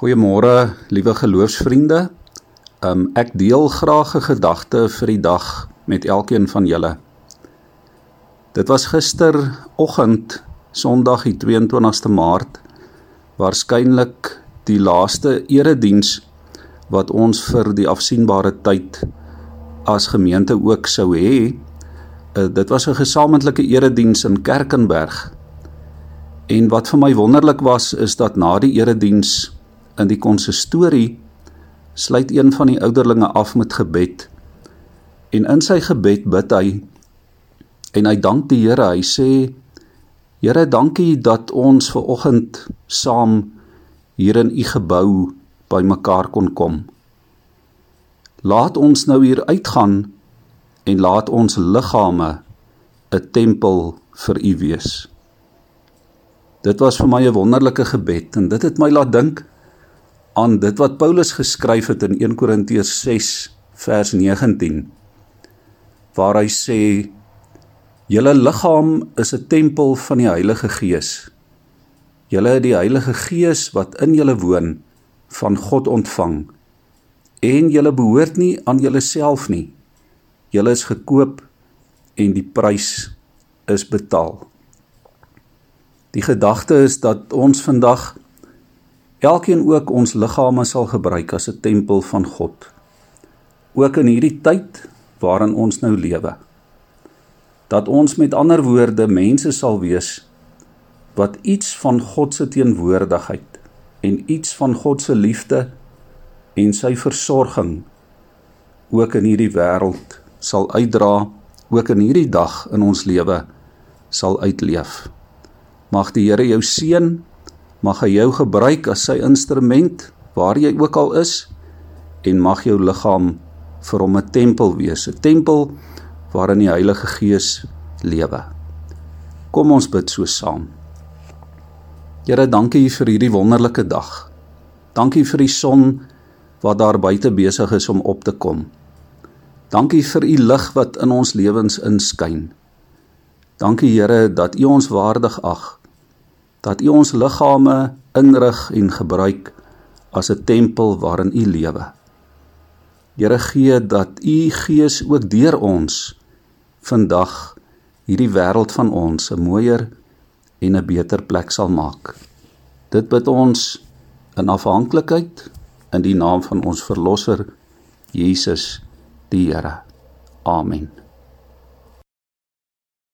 Goeiemôre, liewe geloofsvriende. Um ek deel graag 'n gedagte vir die dag met elkeen van julle. Dit was gisteroggend, Sondag die 22ste Maart, waarskynlik die laaste erediens wat ons vir die afsienbare tyd as gemeente ook sou hê. Uh, dit was 'n gesamentlike erediens in Kerkenberg. En wat vir my wonderlik was is dat na die erediens In die konsistorie sluit een van die ouderlinge af met gebed. En in sy gebed bid hy en hy dank die Here. Hy sê: Here, dankie dat ons ver oggend saam hier in u gebou bymekaar kon kom. Laat ons nou hier uitgaan en laat ons liggame 'n tempel vir u wees. Dit was vir my 'n wonderlike gebed en dit het my laat dink aan dit wat Paulus geskryf het in 1 Korintiërs 6 vers 19 waar hy sê julle liggaam is 'n tempel van die Heilige Gees. Julle het die Heilige Gees wat in julle woon van God ontvang en julle behoort nie aan julleself nie. Julle is gekoop en die prys is betaal. Die gedagte is dat ons vandag elkeen ook ons liggame sal gebruik as 'n tempel van God. Ook in hierdie tyd waarin ons nou lewe. Dat ons met ander woorde mense sal wees wat iets van God se teenwoordigheid en iets van God se liefde en sy versorging ook in hierdie wêreld sal uitdra, ook in hierdie dag in ons lewe sal uitleef. Mag die Here jou seën mag hy jou gebruik as sy instrument waar jy ook al is en mag jou liggaam vir hom 'n tempel wees, 'n tempel waarin die Heilige Gees lewe. Kom ons bid so saam. Here, dankie vir hierdie wonderlike dag. Dankie vir die son wat daar buite besig is om op te kom. Dankie vir u lig wat in ons lewens inskyn. Dankie Here dat u ons waardig ag dat U ons liggame inrig en gebruik as 'n tempel waarin U lewe. Here gee dat U Gees ook deur ons vandag hierdie wêreld van ons 'n mooier en 'n beter plek sal maak. Dit bid ons in afhanklikheid in die naam van ons verlosser Jesus die Here. Amen.